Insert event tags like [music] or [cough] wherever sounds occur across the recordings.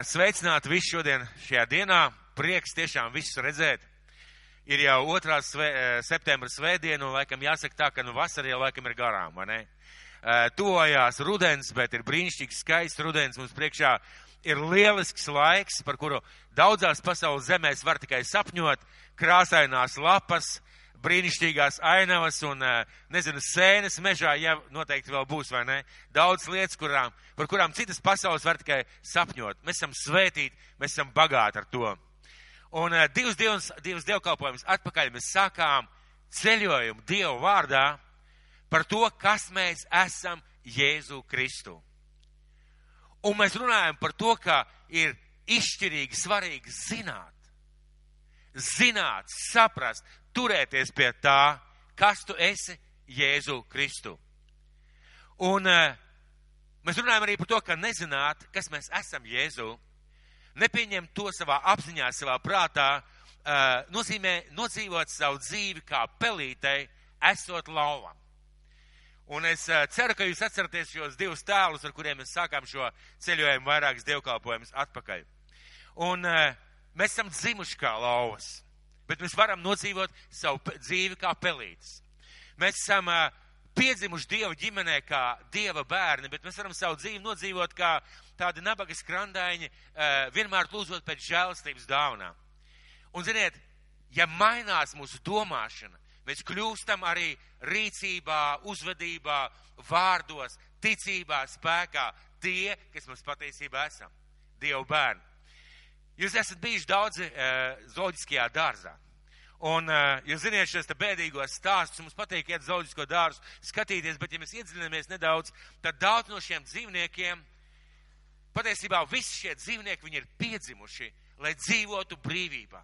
Sveicināti visi šodien šajā dienā. Prieks tiešām visus redzēt. Ir jau otrā sve, eh, septembra svētdiena, un laikam jāsaka tā, ka nu vasara jau laikam ir garām, vai ne? Eh, Tuvojās rudens, bet ir brīnišķīgs skaists rudens. Mums priekšā ir lielisks laiks, par kuru daudzās pasaules zemēs var tikai sapņot. Krāsainās lapas, brīnišķīgās ainavas un, eh, nezinu, sēnes mežā, ja noteikti vēl būs, vai ne? Daudz lietas, kurām, par kurām citas pasaules var tikai sapņot. Mēs esam svētīti, mēs esam bagāti ar to. Un uh, divas, divas, divas dievkalpojumus atpakaļ mēs sākām ceļojumu Dievu vārdā par to, kas mēs esam Jēzu Kristu. Un mēs runājam par to, ka ir izšķirīgi svarīgi zināt, zināt, saprast, turēties pie tā, kas tu esi Jēzu Kristu. Un uh, mēs runājam arī par to, ka nezināt, kas mēs esam Jēzu, nepieņemt to savā apziņā, savā prātā, uh, nozīmē nodzīvot savu dzīvi kā pelītei, esot lauvam. Un es uh, ceru, ka jūs atceraties šos divus tēlus, ar kuriem mēs sākām šo ceļojumu vairākas dievkalpojumus atpakaļ. Un mēs esam dzimuši kā lauvas bet mēs varam nodzīvot savu dzīvi kā pelītes. Mēs esam uh, piedzimuši Dieva ģimenē kā Dieva bērni, bet mēs varam savu dzīvi nodzīvot kā tādi nabaga skrandaiņi, uh, vienmēr lūdzot pēc žēlastības dāvanām. Un, ziniet, ja mainās mūsu domāšana, mēs kļūstam arī rīcībā, uzvedībā, vārdos, ticībā, spēkā tie, kas mums patiesībā esam. Dievu bērni. Jūs esat bijuši daudzi uh, zoģiskajā dārzā. Un uh, jūs ziniet šos te bēdīgos stāstus, mums patīk iet zoģisko dārzu skatīties, bet ja mēs iedziļinamies nedaudz, tad daudz no šiem dzīvniekiem, patiesībā visi šie dzīvnieki, viņi ir piedzimuši, lai dzīvotu brīvībā.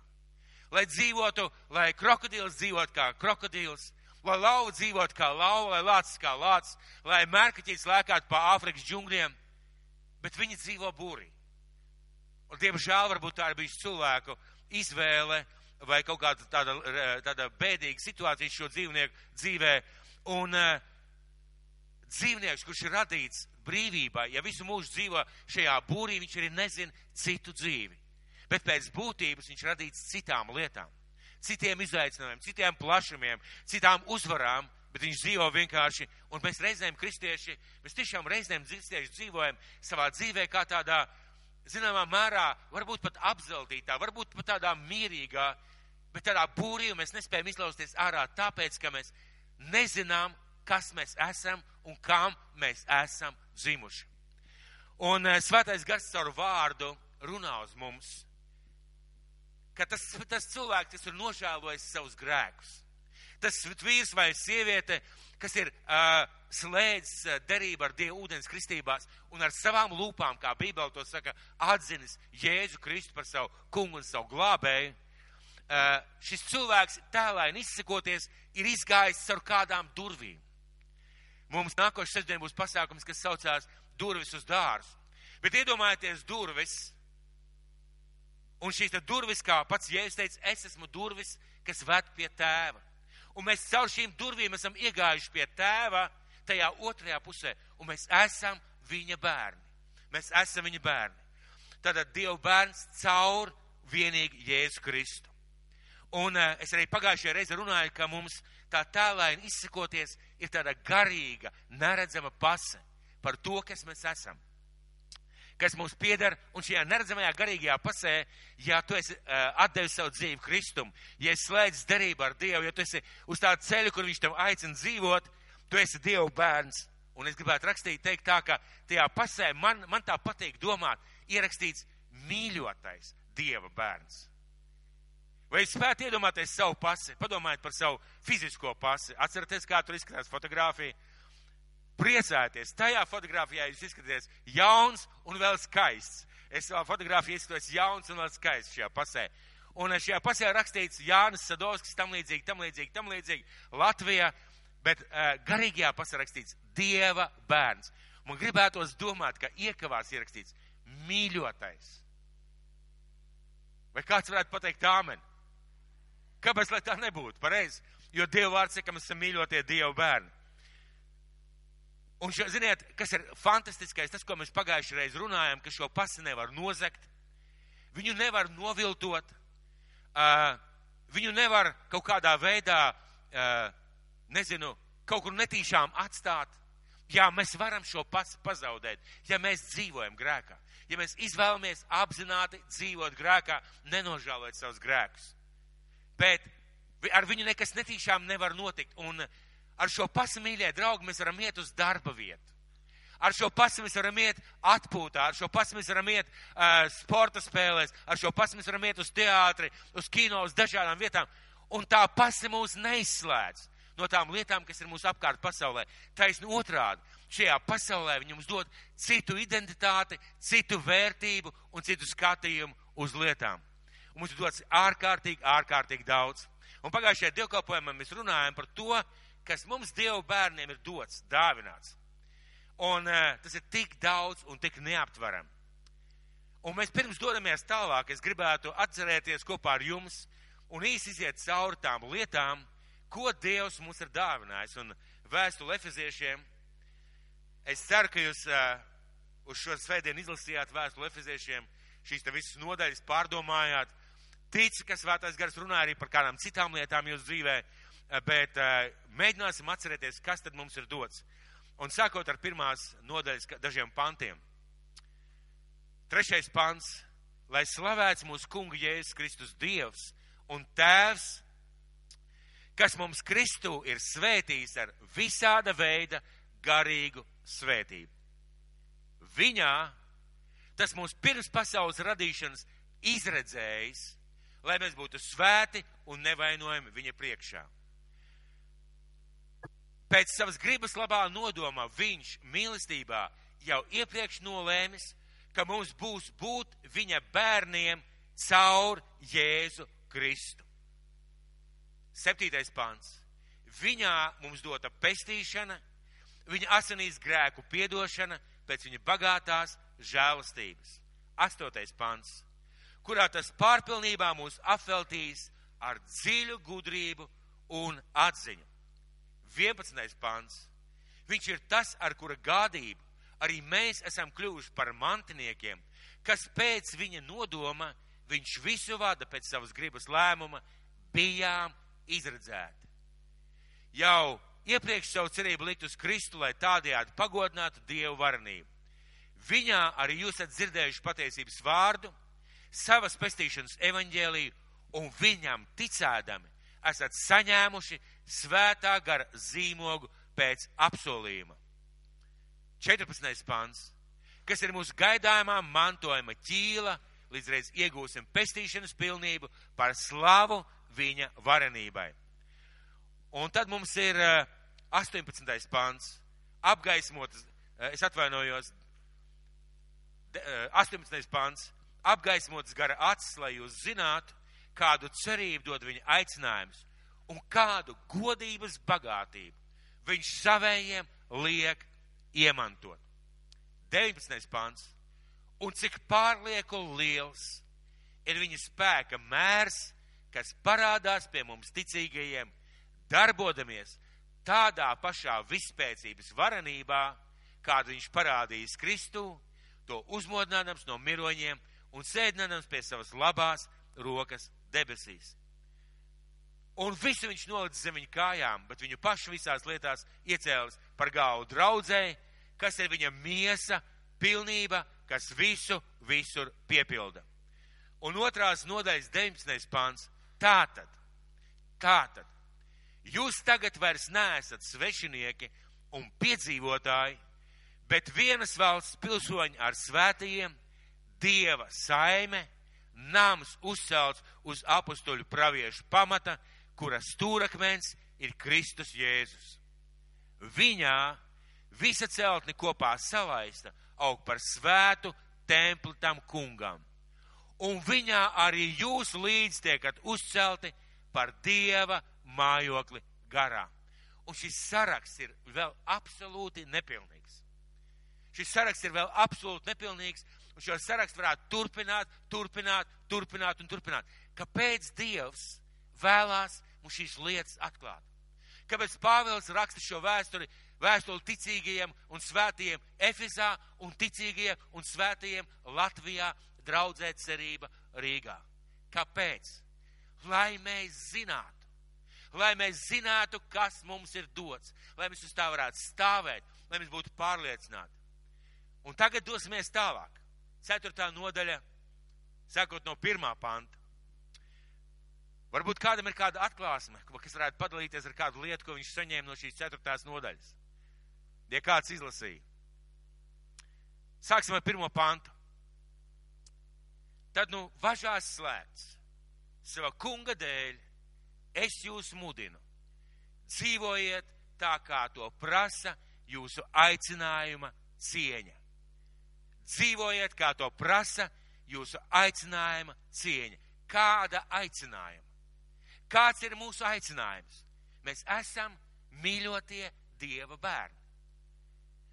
Lai dzīvotu, lai krokodils dzīvot kā krokodils, lai lauva dzīvot kā lauva, lai lācis kā lācis, lai mērkaķis lēkātu pa Āfrikas džungļiem, bet viņi dzīvo būrī. Un, diemžēl, varbūt tā ir bijusi cilvēku izvēle vai kaut kāda tāda, tāda bēdīga situācija šo dzīvnieku dzīvē. Un uh, dzīvnieks, kurš ir radīts brīvībā, ja visu mūžu dzīvo šajā būrī, viņš arī nezina citu dzīvi. Bet pēc būtības viņš radīts citām lietām, citiem izaicinājumiem, citiem plašumiem, citām uzvarām, bet viņš dzīvo vienkārši, un mēs reizēm kristieši, mēs tiešām reizēm kristieši dzīvojam savā dzīvē kā tādā uh, zināmā mērā, varbūt pat apzeltītā, varbūt pat tādā mierīgā, bet tādā būrī mēs nespējam izlausties ārā, tāpēc, ka mēs nezinām, kas mēs esam un kam mēs esam dzimuši. Un uh, svētais gars caur vārdu runā uz mums, ka tas, tas cilvēks, kas ir nožēlojis savus grēkus, tas vīrs vai sieviete, kas ir uh, slēdzis derību ar Dievu ūdens kristībās un ar savām lūpām, kā Bībele to saka, atzinis Jēzu Kristu par savu kungu un savu glābēju, uh, šis cilvēks tēlēni izsakoties ir izgājis caur kādām durvīm. Mums nākošais sestdien būs pasākums, kas saucās durvis uz dārzu. Bet iedomājieties durvis, un šīs durvis, kā pats Jēzus teica, es esmu durvis, kas ved pie tēva un mēs caur šīm durvīm esam iegājuši pie tēva tajā otrajā pusē, un mēs esam viņa bērni. Mēs esam viņa bērni. Tātad Dieva bērns caur vienīgi Jēzu Kristu. Un uh, es arī pagājušajā reizē runāju, ka mums tā tēlaini izsakoties ir tāda garīga, neredzama pase par to, kas mēs esam kas mums pieder, un šajā neredzamajā garīgajā pasē, ja tu esi uh, atdevis savu dzīvi Kristum, ja esi slēdzis derību ar Dievu, ja tu esi uz tādu ceļu, kur viņš tev aicina dzīvot, tu esi Dieva bērns. Un es gribētu rakstīt, teikt tā, ka tajā pasē man, man tā patīk domāt, ierakstīts mīļotais Dieva bērns. Vai jūs spētu iedomāties savu pasi? Padomājiet par savu fizisko pasi. Atcerieties, kā tur izskatās fotografija priecāties. Tajā fotografijā jūs izskatāties jauns un vēl skaists. Es savā fotografijā izskatos jauns un vēl skaists šajā pasē. Un šajā pasē rakstīts Jānis Sadovskis, tam līdzīgi, tam līdzīgi, tam līdzīgi, Latvijā, bet uh, garīgajā pasē rakstīts Dieva bērns. Man gribētos domāt, ka iekavās ierakstīts mīļotais. Vai kāds varētu pateikt āmen? Kāpēc, lai tā nebūtu? Pareizi. Jo Dieva vārds saka, ka mēs esam mīļotie Dieva bērni. Un, šo, ziniet, kas ir fantastiskais, tas, ko mēs pagājušajā reizē runājām, ka šo pasi nevar nozagt, viņu nevar noviltot, uh, viņu nevar kaut kādā veidā, uh, nezinu, kaut kur netīšām atstāt. Jā, mēs varam šo pasi pazaudēt, ja mēs dzīvojam grēkā. Ja mēs izvēlamies apzināti dzīvot grēkā, nenožēlot savus grēkus. Bet ar viņu nekas netīšām nevar notikt. Un ar šo pasamīļie draugi mēs varam iet uz darba vietu. Ar šo pasu mēs varam iet atpūtā, ar šo pasu mēs varam iet uh, sporta spēlēs, ar šo pasu mēs varam iet uz teātri, uz kino, uz dažādām vietām. Un tā pasi mūs neizslēdz no tām lietām, kas ir mūsu apkārt pasaulē. Taisni otrādi. Šajā pasaulē viņi mums dod citu identitāti, citu vērtību un citu skatījumu uz lietām. Un mums ir dots ārkārtīgi, ārkārtīgi daudz. Un pagājušajā dievkalpojumā mēs runājam par to, kas mums Dievu bērniem ir dots, dāvināts. Un uh, tas ir tik daudz un tik neaptveram. Un mēs pirms dodamies tālāk, es gribētu atcerēties kopā ar jums un īsi iziet cauri tām lietām, ko Dievs mums ir dāvinājis. Un vēstuli efeziešiem, es ceru, ka jūs uh, uz šo svētdienu izlasījāt vēstuli efeziešiem, šīs te visas nodaļas pārdomājāt. Ticu, ka svētais gars runā arī par kādām citām lietām jūsu dzīvē, Eh, bet uh, mēģināsim atcerēties, kas tad mums ir dots. Un sākot ar pirmās nodaļas dažiem pantiem. Trešais pants. Lai slavēts mūsu kunga Jēzus Kristus Dievs un Tēvs, kas mums Kristu ir svētījis ar visāda veida garīgu svētību. Viņā tas mūs pirms pasaules radīšanas izredzējis, lai mēs būtu svēti un nevainojami viņa priekšā. Pēc savas gribas labā nodomā viņš mīlestībā jau iepriekš nolēmis, ka mums būs būt viņa bērniem caur Jēzu Kristu. Septītais pants. Viņā mums dota pestīšana, viņa asinīs grēku piedošana pēc viņa bagātās žēlastības. Astotais pants, kurā tas pārpilnībā mūs apveltīs ar dziļu gudrību un atziņu. 11. pants. Viņš ir tas, ar kura gādību arī mēs esam kļuvuši par mantiniekiem, kas pēc viņa nodoma viņš visu vada pēc savas gribas lēmuma, bijām izredzēti. Jau iepriekš savu cerību likt uz Kristu, lai tādējādi pagodinātu Dievu varenību. Viņā arī jūs esat dzirdējuši patiesības vārdu, savas pestīšanas evaņģēliju, un viņam ticēdami esat saņēmuši svētā gara zīmogu pēc apsolījuma. 14. pants, kas ir mūsu gaidāmā mantojuma ķīla, līdz reiz iegūsim pestīšanas pilnību par slavu viņa varenībai. Un tad mums ir 18. Eh, pants, apgaismotas, eh, es atvainojos, 18. Eh, pants, apgaismotas gara acis, lai jūs zinātu, kādu cerību dod viņa aicinājums un kādu godības bagātību viņš savējiem liek iemantot. 19. pants. Un cik pārlieku liels ir viņa spēka mērs, kas parādās pie mums ticīgajiem, darbodamies tādā pašā vispēcības varenībā, kādu viņš parādījis Kristū, to uzmodinājums no miroņiem un sēdinājums pie savas labās rokas debesīs. Un visu viņš nolicis zem viņa kājām, bet viņu pašu visās lietās iecēlis par galvu draudzēji, kas ir viņa miesa, pilnība, kas visu, visur piepilda. Un otrās nodaļas 19. pāns. Tātad, tātad, jūs tagad vairs neesat svešinieki un piedzīvotāji, bet vienas valsts pilsoņi ar svētajiem, Dieva saime, nams uzcelts uz apustuļu praviešu pamata, kura stūrakmens ir Kristus Jēzus. Viņā visa celtne kopā salaista aug par svētu templi tam kungam. Un viņā arī jūs līdz tiekat uzcelti par Dieva mājokli garā. Un šis saraksts ir vēl absolūti nepilnīgs. Šis saraksts ir vēl absolūti nepilnīgs, un šo sarakstu varētu turpināt, turpināt, turpināt un turpināt. Kāpēc Dievs vēlās mums šīs lietas atklāt? Kāpēc Pāvils raksta šo vēsturi vēstuli ticīgajiem un svētajiem Efizā un ticīgajiem un svētajiem Latvijā draudzē cerība Rīgā. Kāpēc? Lai mēs zinātu, lai mēs zinātu, kas mums ir dots, lai mēs uz tā varētu stāvēt, lai mēs būtu pārliecināti. Un tagad dosimies tālāk. Ceturtā nodaļa, sakot no pirmā panta. Varbūt kādam ir kāda atklāsme, kas varētu padalīties ar kādu lietu, ko viņš saņēma no šīs ceturtās nodaļas. Ja kāds izlasīja. Sāksim ar pirmo pantu. Tad nu važās slēgts sava kunga dēļ, es jūs mudinu. Dzīvojiet tā, kā to prasa jūsu aicinājuma cieņa. Dzīvojiet, kā to prasa jūsu aicinājuma cieņa. Kāda aicinājuma? Kāds ir mūsu aicinājums? Mēs esam mīļotie Dieva bērni.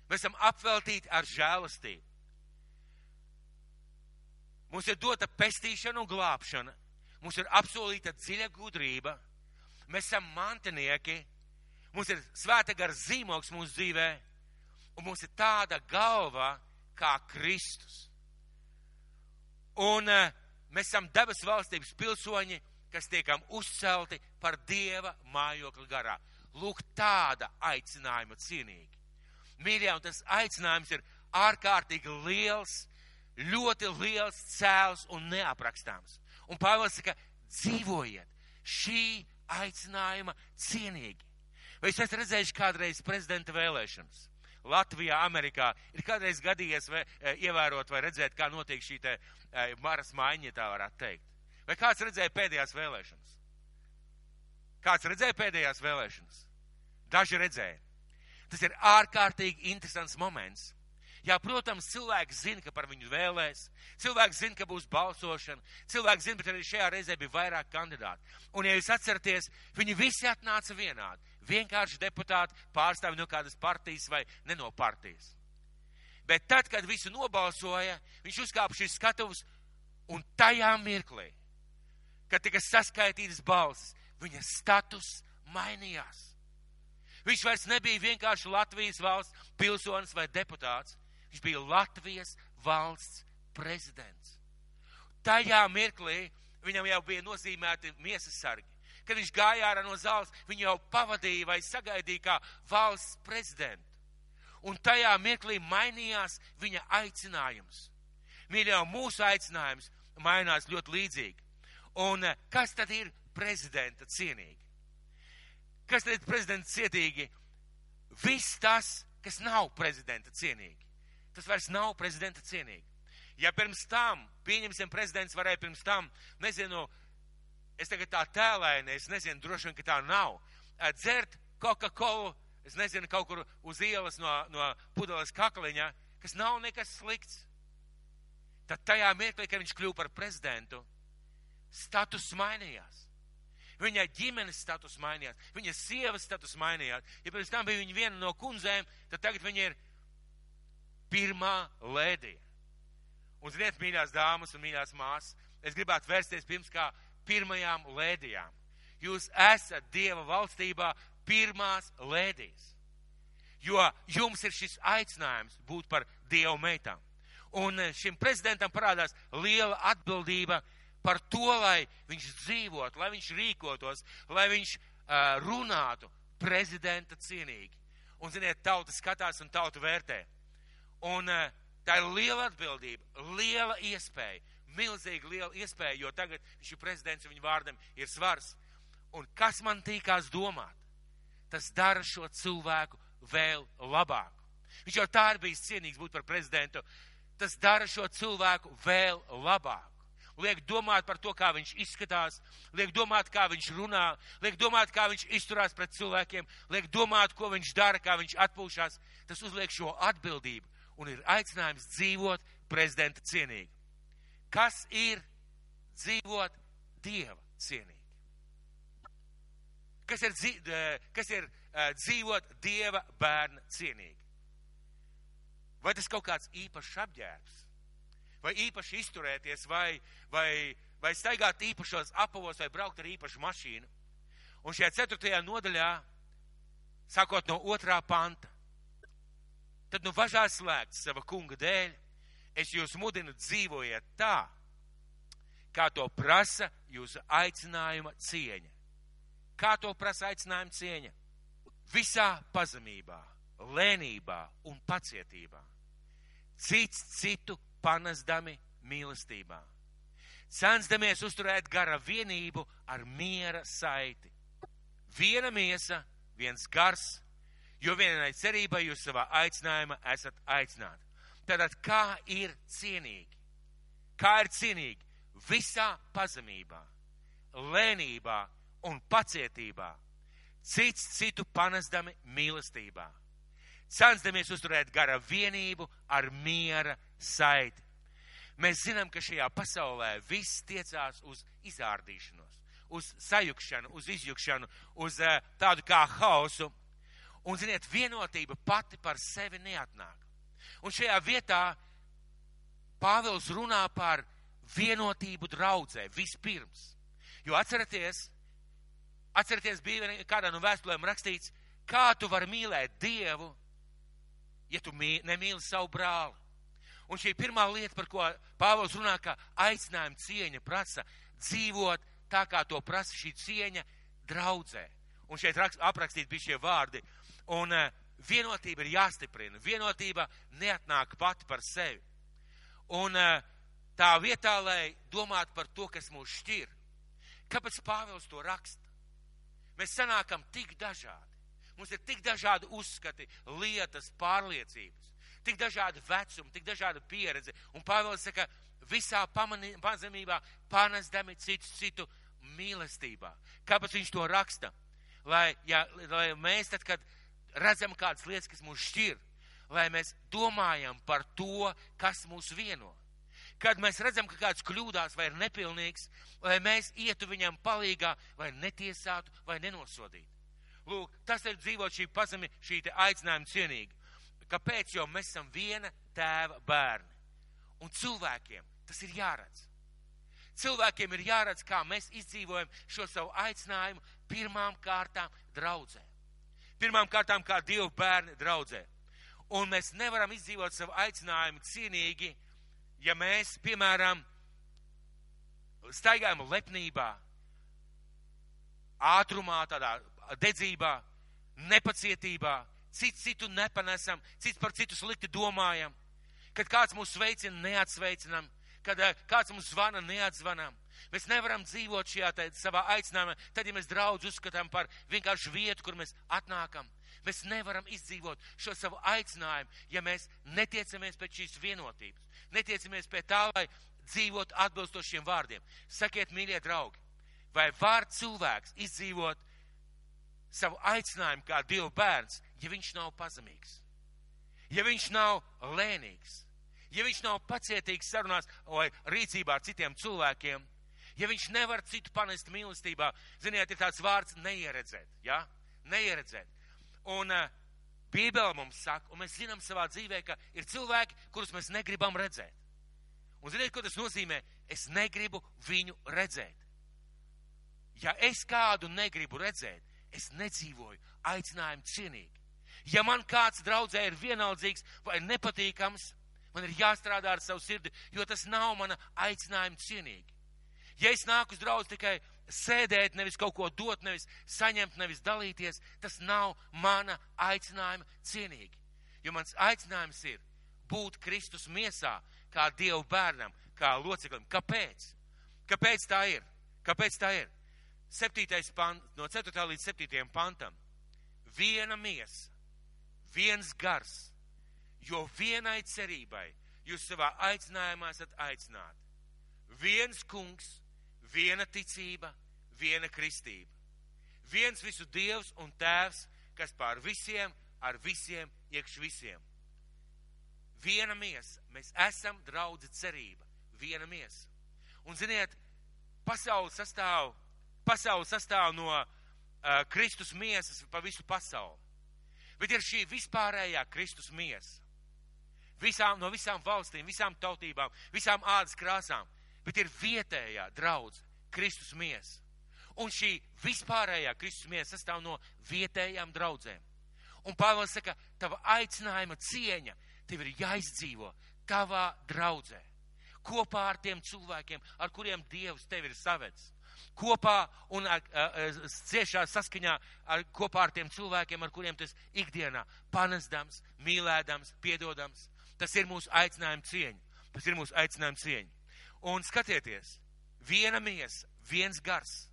Mēs esam apveltīti ar žēlastību. Mums ir dota pestīšana un glābšana. Mums ir apsolīta dziļa gudrība. Mēs esam mantinieki. Mums ir svēta gara zīmogs mūsu dzīvē. Un mums ir tāda galva kā Kristus. Un uh, mēs esam debesu valstības pilsoņi kas tiekam uzcelti par Dieva mājokli garā. Lūk, tāda aicinājuma cienīgi. Mīļie, un tas aicinājums ir ārkārtīgi liels, ļoti liels, cēls un neaprakstāms. Un Pāvils saka, dzīvojiet šī aicinājuma cienīgi. Vai jūs esat redzējuši kādreiz prezidenta vēlēšanas? Latvijā, Amerikā ir kādreiz gadījies vai, e, ievērot vai redzēt, kā notiek šī te e, maras maiņa, tā varētu teikt. Vai kāds redzēja pēdējās vēlēšanas? Kāds redzēja pēdējās vēlēšanas? Daži redzēja. Tas ir ārkārtīgi interesants moments. Jā, protams, cilvēks zina, ka par viņu vēlēs, cilvēks zina, ka būs balsošana, cilvēks zina, bet arī šajā reizē bija vairāk kandidāti. Un, ja jūs atceraties, viņi visi atnāca vienādi. Vienkārši deputāti pārstāvi no kādas partijas vai ne no partijas. Bet tad, kad visu nobalsoja, viņš uzkāpa šīs skatuvus un tajā mirklī kad tika saskaitītas balsis, viņa status mainījās. Viņš vairs nebija vienkārši Latvijas valsts pilsonis vai deputāts. Viņš bija Latvijas valsts prezidents. Tajā mirklī viņam jau bija nozīmēti miesas sargi. Kad viņš gāja ārā no zāles, viņu jau pavadīja vai sagaidīja kā valsts prezidentu. Un tajā mirklī mainījās viņa aicinājums. Mīļā, mūsu aicinājums mainās ļoti līdzīgi. Un eh, kas tad ir prezidenta cienīgi? Kas tad ir prezidenta cienīgi? Viss tas, kas nav prezidenta cienīgi. Tas vairs nav prezidenta cienīgi. Ja pirms tam, pieņemsim, prezidents varēja pirms tam, nezinu, es tagad tā tēlēju, es nezinu, droši vien, ka tā nav, eh, dzert Coca-Cola, es nezinu, kaut kur uz ielas no, no pudeles kakliņa, kas nav nekas slikts. Tad tajā mirklī, kad viņš kļūpa par prezidentu, status mainījās. Viņa ģimenes status mainījās, viņa sievas status mainījās. Ja pirms tam bija viņa viena no kundzēm, tad tagad viņa ir pirmā lēdija. Un, ziniet, mīļās dāmas un mīļās māsas, es gribētu vērsties pirms kā pirmajām lēdijām. Jūs esat Dieva valstībā pirmās lēdijas. Jo jums ir šis aicinājums būt par Dievu meitām. Un šim prezidentam parādās liela atbildība par to, lai viņš dzīvotu, lai viņš rīkotos, lai viņš uh, runātu prezidenta cienīgi. Un, ziniet, tauta skatās un tauta vērtē. Un uh, tā ir liela atbildība, liela iespēja, milzīgi liela iespēja, jo tagad viņš ir prezidents un viņa vārdam ir svars. Un kas man tīkās domāt? Tas dara šo cilvēku vēl labāku. Viņš jau tā ir bijis cienīgs būt par prezidentu. Tas dara šo cilvēku vēl labāku liek domāt par to, kā viņš izskatās, liek domāt, kā viņš runā, liek domāt, kā viņš izturās pret cilvēkiem, liek domāt, ko viņš dara, kā viņš atpūšas. Tas uzliek šo atbildību un ir aicinājums dzīvot prezidenta cienīgi. Kas ir dzīvot dieva cienīgi? Kas ir, kas ir dzīvot dieva bērna cienīgi? Vai tas kaut kāds īpašs apģērbs? Vai īpaši izturēties, vai, vai, vai staigāt īpašos apavos, vai braukt ar īpašu mašīnu. Un šajā ceturtajā nodaļā, sākot no otrā panta, tad nu važā slēgts sava kunga dēļ, es jūs mudinu dzīvojiet tā, kā to prasa jūsu aicinājuma cieņa. Kā to prasa aicinājuma cieņa? Visā pazemībā, lēnībā un pacietībā. Cits citu panesdami mīlestībā. Censdamies uzturēt gara vienību ar miera saiti. Viena miesa, viens gars, jo vienai cerībai jūs savā aicinājumā esat aicināti. Tātad, kā ir cienīgi? Kā ir cienīgi? Visā pazemībā, lēnībā un pacietībā, cits citu panesdami mīlestībā, censdamies uzturēt gara vienību ar miera saiti. Mēs zinām, ka šajā pasaulē viss tiecās uz izārdīšanos, uz sajukšanu, uz izjukšanu, uz uh, tādu kā hausu. Un, ziniet, vienotība pati par sevi neatnāk. Un šajā vietā Pāvils runā par vienotību draudzē vispirms. Jo atcerieties, atcerieties, bija kādā no vēstulēm rakstīts, kā tu vari mīlēt Dievu, ja tu mī, nemīli savu brāli. Un šī pirmā lieta, par ko Pāvils runā, ka aicinājuma cieņa prasa dzīvot tā, kā to prasa šī cieņa draudzē. Un šeit aprakstīti bija šie vārdi. Un uh, vienotība ir jāstiprina. Vienotība neatnāk pati par sevi. Un eh, tā vietā, lai domātu par to, kas mūs šķir, kāpēc Pāvils to raksta? Mēs sanākam tik dažādi. Mums ir tik dažādi uzskati, lietas, pārliecības, tik dažādi vecumi, tik dažāda pieredze. Un Pāvils saka, visā pazemībā pārnesdami citu citu mīlestībā. Kāpēc viņš to raksta? Lai, ja, lai mēs tad, kad redzam kādas lietas, kas mūs šķir, lai mēs domājam par to, kas mūs vieno. Kad mēs redzam, ka kāds kļūdās vai ir nepilnīgs, lai mēs ietu viņam palīgā, vai netiesātu, vai nenosodītu. Lūk, tas ir dzīvot šī pazemi, šī aicinājuma cienīgi. Kāpēc? Jo mēs esam viena tēva bērni. Un cilvēkiem tas ir jāredz. Cilvēkiem ir jāredz, kā mēs izdzīvojam šo savu aicinājumu pirmām kārtām draudzē pirmām kārtām kā Dievu bērni draudzē. Un mēs nevaram izdzīvot savu aicinājumu cienīgi, ja mēs, piemēram, staigājam lepnībā, ātrumā, tādā dedzībā, nepacietībā, cits citu nepanesam, cits par citu slikti domājam, kad kāds mūs sveicina, neatsveicinam, kad eh, kāds mums zvana, neatzvanam. Mēs nevaram dzīvot šajā tā, savā aicinājumā, tad, ja mēs draudz uzskatām par vienkārši vietu, kur mēs atnākam. Mēs nevaram izdzīvot šo savu aicinājumu, ja mēs netiecamies pēc šīs vienotības, netiecamies pie tā, lai dzīvot atbilstošiem vārdiem. Sakiet, mīļie draugi, vai var cilvēks izdzīvot savu aicinājumu kā Dieva bērns, ja viņš nav pazemīgs, ja viņš nav lēnīgs, ja viņš nav pacietīgs sarunās vai rīcībā ar citiem cilvēkiem, ja viņš nevar citu panest mīlestībā, ziniet, ir tāds vārds neieredzēt, ja? Neieredzēt. Un uh, Bībele mums saka, un mēs zinām savā dzīvē, ka ir cilvēki, kurus mēs negribam redzēt. Un ziniet, ko tas nozīmē? Es negribu viņu redzēt. Ja es kādu negribu redzēt, es nedzīvoju aicinājumu cienīgi. Ja man kāds draudzē ir vienaldzīgs vai nepatīkams, man ir jāstrādā ar savu sirdi, jo tas nav mana aicinājuma cienīgi. Ja es nāku uz draugu tikai sēdēt, nevis kaut ko dot, nevis saņemt, nevis dalīties, tas nav mana aicinājuma cienīgi. Jo mans aicinājums ir būt Kristus miesā, kā Dievu bērnam, kā loceklim. Kāpēc? Kāpēc tā ir? Kāpēc tā ir? Pant, no 4. līdz 7. pantam. Viena miesa, viens gars, jo vienai cerībai jūs savā aicinājumā esat aicināti. Viens kungs, viena ticība, viena kristība. Viens visu Dievs un Tēvs, kas pār visiem, ar visiem, iekš visiem. Viena miesa. Mēs esam draudzi cerība. Viena miesa. Un ziniet, pasauli sastāv, pasauli sastāv no uh, Kristus miesas pa visu pasauli. Bet ir šī vispārējā Kristus miesa. Visām, no visām valstīm, visām tautībām, visām ādas krāsām bet ir vietējā draudz Kristus miesa. Un šī vispārējā Kristus miesa sastāv no vietējām draudzēm. Un Pāvils saka, tava aicinājuma cieņa tev ir jāizdzīvo tavā draudzē. Kopā ar tiem cilvēkiem, ar kuriem Dievs tevi ir savedis. Kopā un ar, ar, ciešā saskaņā ar, kopā ar tiem cilvēkiem, ar kuriem tas ikdienā panesdams, mīlēdams, piedodams. Tas ir mūsu aicinājuma cieņa. Tas ir mūsu aicinājuma cieņa. Un skatieties, viena miesa, viens gars.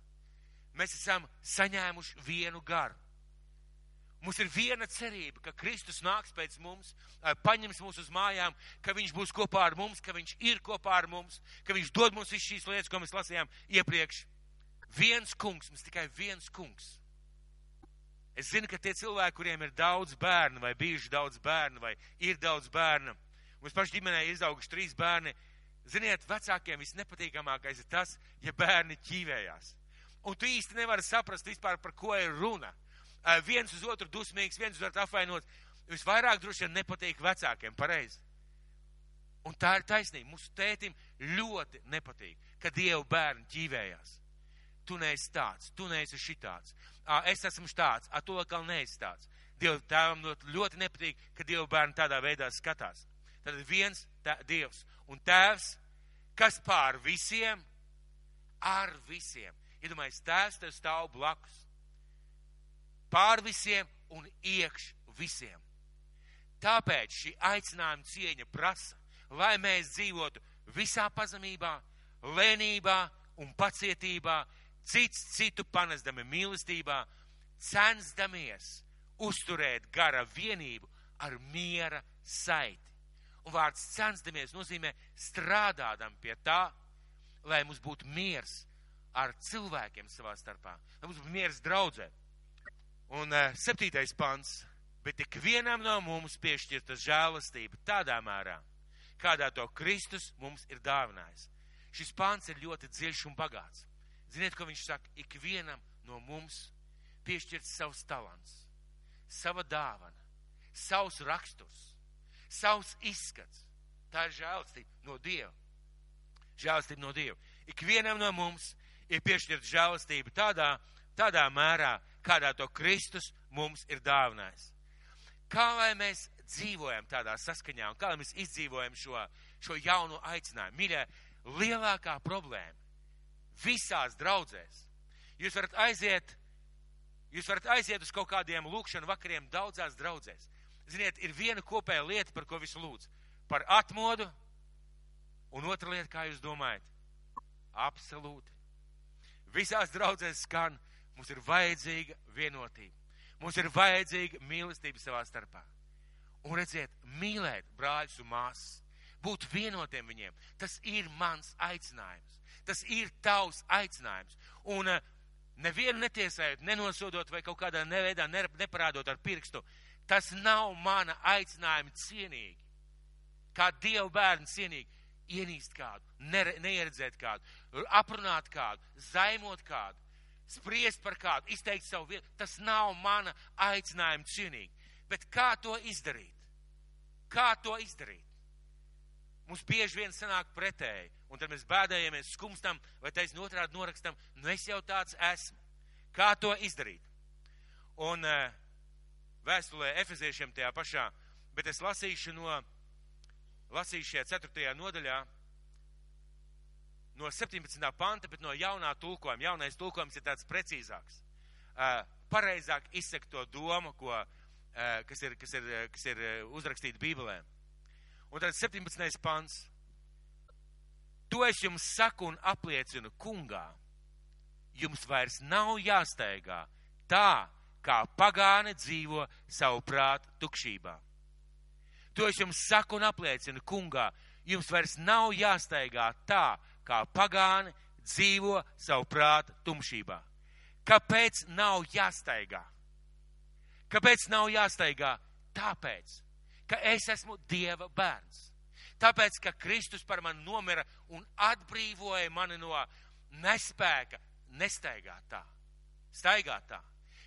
Mēs esam saņēmuši vienu garu. Mums ir viena cerība, ka Kristus nāks pēc mums, paņems mūs uz mājām, ka Viņš būs kopā ar mums, ka Viņš ir kopā ar mums, ka Viņš dod mums visu šīs lietas, ko mēs lasījām iepriekš. Viens kungs, mums tikai viens kungs. Es zinu, ka tie cilvēki, kuriem ir daudz bērnu, vai bijuši daudz bērnu, vai ir daudz bērnu, mums paši ģimenē ir izauguši trīs bērni, ziniet, vecākiem visnepatīkamākais ir tas, ja bērni ķīvējās. Un tu īsti nevari saprast vispār, par ko ir runa viens uz otru dusmīgs, viens uz otru apvainots. Visvairāk droši vien nepatīk vecākiem, pareizi. Un tā ir taisnība. Mūsu tētim ļoti nepatīk, ka Dieva bērni ķīvējās. Tu neesi tāds, tu neesi šitāds. Es esmu tāds, a to vēl neesi tāds. Dieva tēvam ļoti nepatīk, ka Dieva bērni tādā veidā skatās. Tad viens tā, Dievs un tēvs, kas pār visiem, ar visiem. Iedomājieties, tēvs tev stāv blakus pār visiem un iekš visiem. Tāpēc šī aicinājuma cieņa prasa, lai mēs dzīvotu visā pazemībā, lēnībā un pacietībā, cits citu panesdami mīlestībā, censdamies uzturēt gara vienību ar miera saiti. Un vārds censdamies nozīmē strādādam pie tā, lai mums būtu miers ar cilvēkiem savā starpā, lai mums būtu miers draudzēt. Un uh, septītais pants. Bet ik vienam no mums piešķirta žēlastība tādā mērā, kādā to Kristus mums ir dāvinājis. Šis pants ir ļoti dziļš un bagāts. Ziniet, ko viņš saka? Ik vienam no mums piešķirts savs talants, sava dāvana, savs raksturs, savs izskats. Tā ir žēlastība no Dieva. Žēlastība no Dieva. Ik vienam no mums ir piešķirta žēlastība tādā, tādā mērā, kādā to Kristus mums ir dāvinājis. Kā lai mēs dzīvojam tādā saskaņā un kā lai mēs izdzīvojam šo, šo jauno aicinājumu? Mīļā, lielākā problēma visās draudzēs. Jūs varat aiziet, jūs varat aiziet uz kaut kādiem lūkšanu vakariem daudzās draudzēs. Ziniet, ir viena kopēja lieta, par ko visu lūdz. Par atmodu, un otra lieta, kā jūs domājat? Absolūti. Visās draudzēs skan Mums ir vajadzīga vienotība. Mums ir vajadzīga mīlestība savā starpā. Un redziet, mīlēt brāļus un māsas, būt vienotiem viņiem, tas ir mans aicinājums. Tas ir tavs aicinājums. Un uh, nevienu netiesājot, nenosodot vai kaut kādā neveidā neparādot ar pirkstu, tas nav mana aicinājuma cienīgi. Kā Dieva bērni cienīgi ienīst kādu, neieredzēt kādu, aprunāt kādu, zaimot kādu spriest par kādu, izteikt savu vietu. Tas nav mana aicinājuma cienīgi. Bet kā to izdarīt? Kā to izdarīt? Mums bieži vien sanāk pretēji, un tad mēs bēdējamies, skumstam, vai taisn otrādi norakstam, nu es jau tāds esmu. Kā to izdarīt? Un uh, vēstulē Efeziešiem tajā pašā, bet es lasīšu no, lasīšu šajā ceturtajā nodaļā, no 17. panta, bet no jaunā tulkojuma. Jaunais tulkojums ir tāds precīzāks. Uh, pareizāk izsaka to domu, ko, uh, kas, ir, kas, ir, kas ir uzrakstīta Bībelē. Un tad 17. pants. To es jums saku un apliecinu kungā. Jums vairs nav jāsteigā tā, kā pagāni dzīvo savu prātu tukšībā. To es jums saku un apliecinu kungā. Jums vairs nav jāsteigā tā, kā pagāni dzīvo savu prātu tumšībā. Kāpēc nav jāstaigā? Kāpēc nav jāstaigā? Tāpēc, ka es esmu Dieva bērns. Tāpēc, ka Kristus par mani nomira un atbrīvoja mani no nespēka nestaigāt tā, staigāt tā.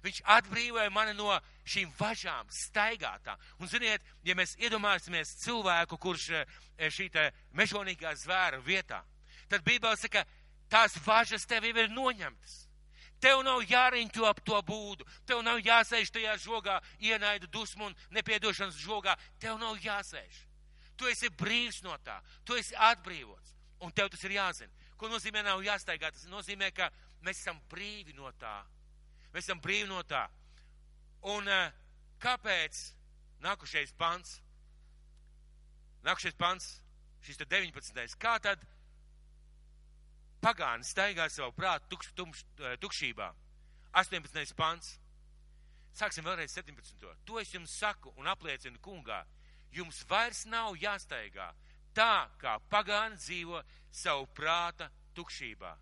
Viņš atbrīvoja mani no šīm važām, staigātā. Un, ziniet, ja mēs iedomāsimies cilvēku, kurš eh, šī mežonīgā zvēra vietā, tad Bībele saka, tās važas tev jau ir noņemtas. Tev nav jāriņķo ap to būdu, tev nav jāsēž tajā žogā, ienaidu dusmu un nepiedošanas žogā. Tev nav jāsēž. Tu esi brīvs no tā, tu esi atbrīvots, un tev tas ir jāzina. Ko nozīmē nav jāstaigā? Tas nozīmē, ka mēs esam brīvi no tā. Mēs esam brīvi no tā. Un uh, kāpēc nākušais pants? Nākušais pants, šis te 19. Kā tad pagāni staigā savu prātu tukš, tumš, tukšībā? 18. pants. Sāksim vēlreiz 17. To es jums saku un apliecinu kungā. Jums vairs nav jāstaigā tā, kā pagāni dzīvo savu prāta tukšībā.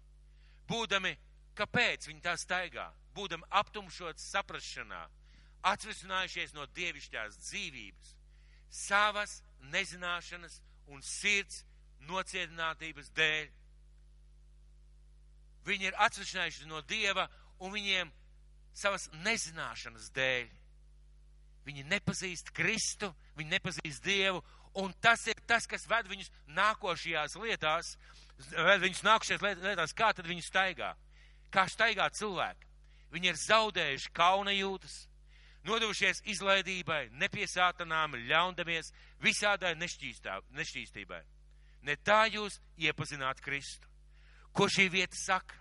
Būdami, kāpēc viņi tā staigā? Būdami aptumšots saprašanā, atvesinājušies no dievišķās dzīvības, savas nezināšanas un sirds nocietinātības dēļ. Viņi ir atsvešinājušies no Dieva un viņiem savas nezināšanas dēļ. Viņi nepazīst Kristu, viņi nepazīst Dievu, un tas ir tas, kas ved viņus nākošajās lietās, ved viņus nākošajās lietās, kā tad viņi staigā. Kā staigā cilvēki. Viņi ir zaudējuši kauna jūtas, nodevušies izlaidībai, nepiesātanām, ļaundamies, visādai nešķīstībai. Ne tā jūs iepazināt Kristu. Ko šī vieta saka?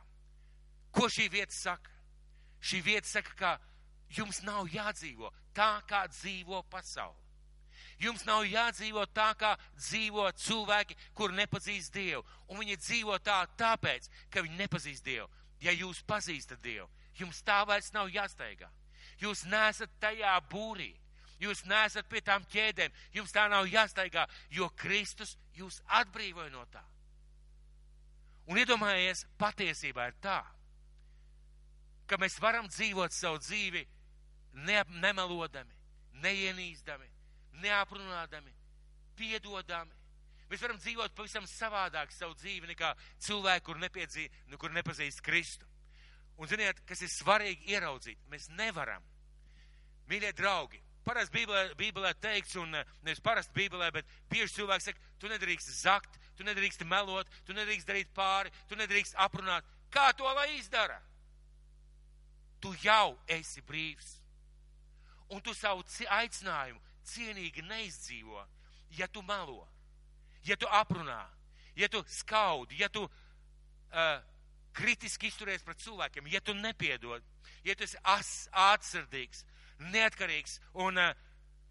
Ko šī vieta saka? Šī vieta saka, ka jums nav jādzīvo tā, kā dzīvo pasaule. Jums nav jādzīvo tā, kā dzīvo cilvēki, kur nepazīst Dievu. Un viņi dzīvo tā tāpēc, ka viņi nepazīst Dievu. Ja jūs pazīstat Dievu, jums tā vairs nav jāsteigā. Jūs nesat tajā būrī. Jūs nesat pie tām ķēdēm. Jums tā nav jāsteigā, jo Kristus jūs atbrīvoja no tā. Un iedomājies, patiesībā ir tā, ka mēs varam dzīvot savu dzīvi ne, nemelodami, neienīstami, neaprunādami, piedodami. Mēs varam dzīvot pavisam savādāk savu dzīvi nekā cilvēki, kur, nepiedzī, nu, kur nepazīst Kristu. Un ziniet, kas ir svarīgi ieraudzīt, mēs nevaram. Mīļie draugi, parasti Bībelē, Bībelē teikts, un nevis parasti Bībelē, bet bieži cilvēki saka, tu nedrīkst zakt, tu nedrīkst melot, tu nedrīkst darīt pāri, tu nedrīkst aprunāt. Kā to lai izdara? Tu jau esi brīvs. Un tu savu aicinājumu cienīgi neizdzīvo, ja tu melo, ja tu aprunā, ja tu skaudi, ja tu uh, kritiski izturies pret cilvēkiem, ja tu nepiedod, ja tu esi as, atsardīgs, neatkarīgs un uh,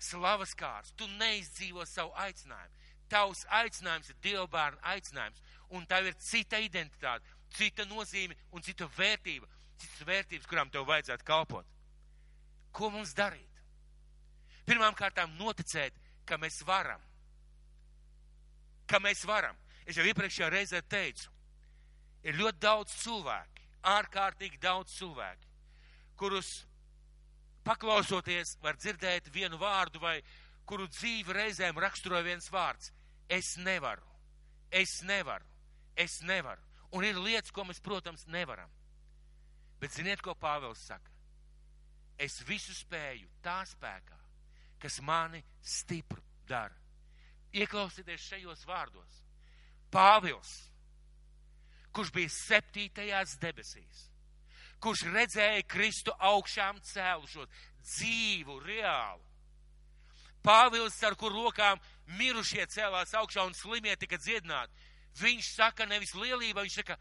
slavas kārs, tu neizdzīvo savu aicinājumu. Tavs aicinājums ir Dievbērna aicinājums, un tev ir cita identitāte, cita nozīme un cita vērtība, citas vērtības, kurām tev vajadzētu kalpot. Ko mums darīt? Pirmām kārtām noticēt, ka mēs varam. Ka mēs varam. Es jau iepriekšējā reizē teicu, ir ļoti daudz cilvēki, ārkārtīgi daudz cilvēki, kurus paklausoties var dzirdēt vienu vārdu vai kuru dzīvi reizēm raksturoja viens vārds. Es nevaru, es nevaru, es nevaru. Un ir lietas, ko mēs, protams, nevaram. Bet ziniet, ko Pāvils saka? Es visu spēju tā spēkā, kas mani stipru dara. Ieklausieties šajos vārdos. Pāvils, kurš bija septītajās debesīs, kurš redzēja Kristu augšām cēlušos, dzīvu, reālu. Pāvils, ar kur rokām mirušie cēlās augšā un slimie tika dziedināti. Viņš saka nevis lielībā, viņš saka,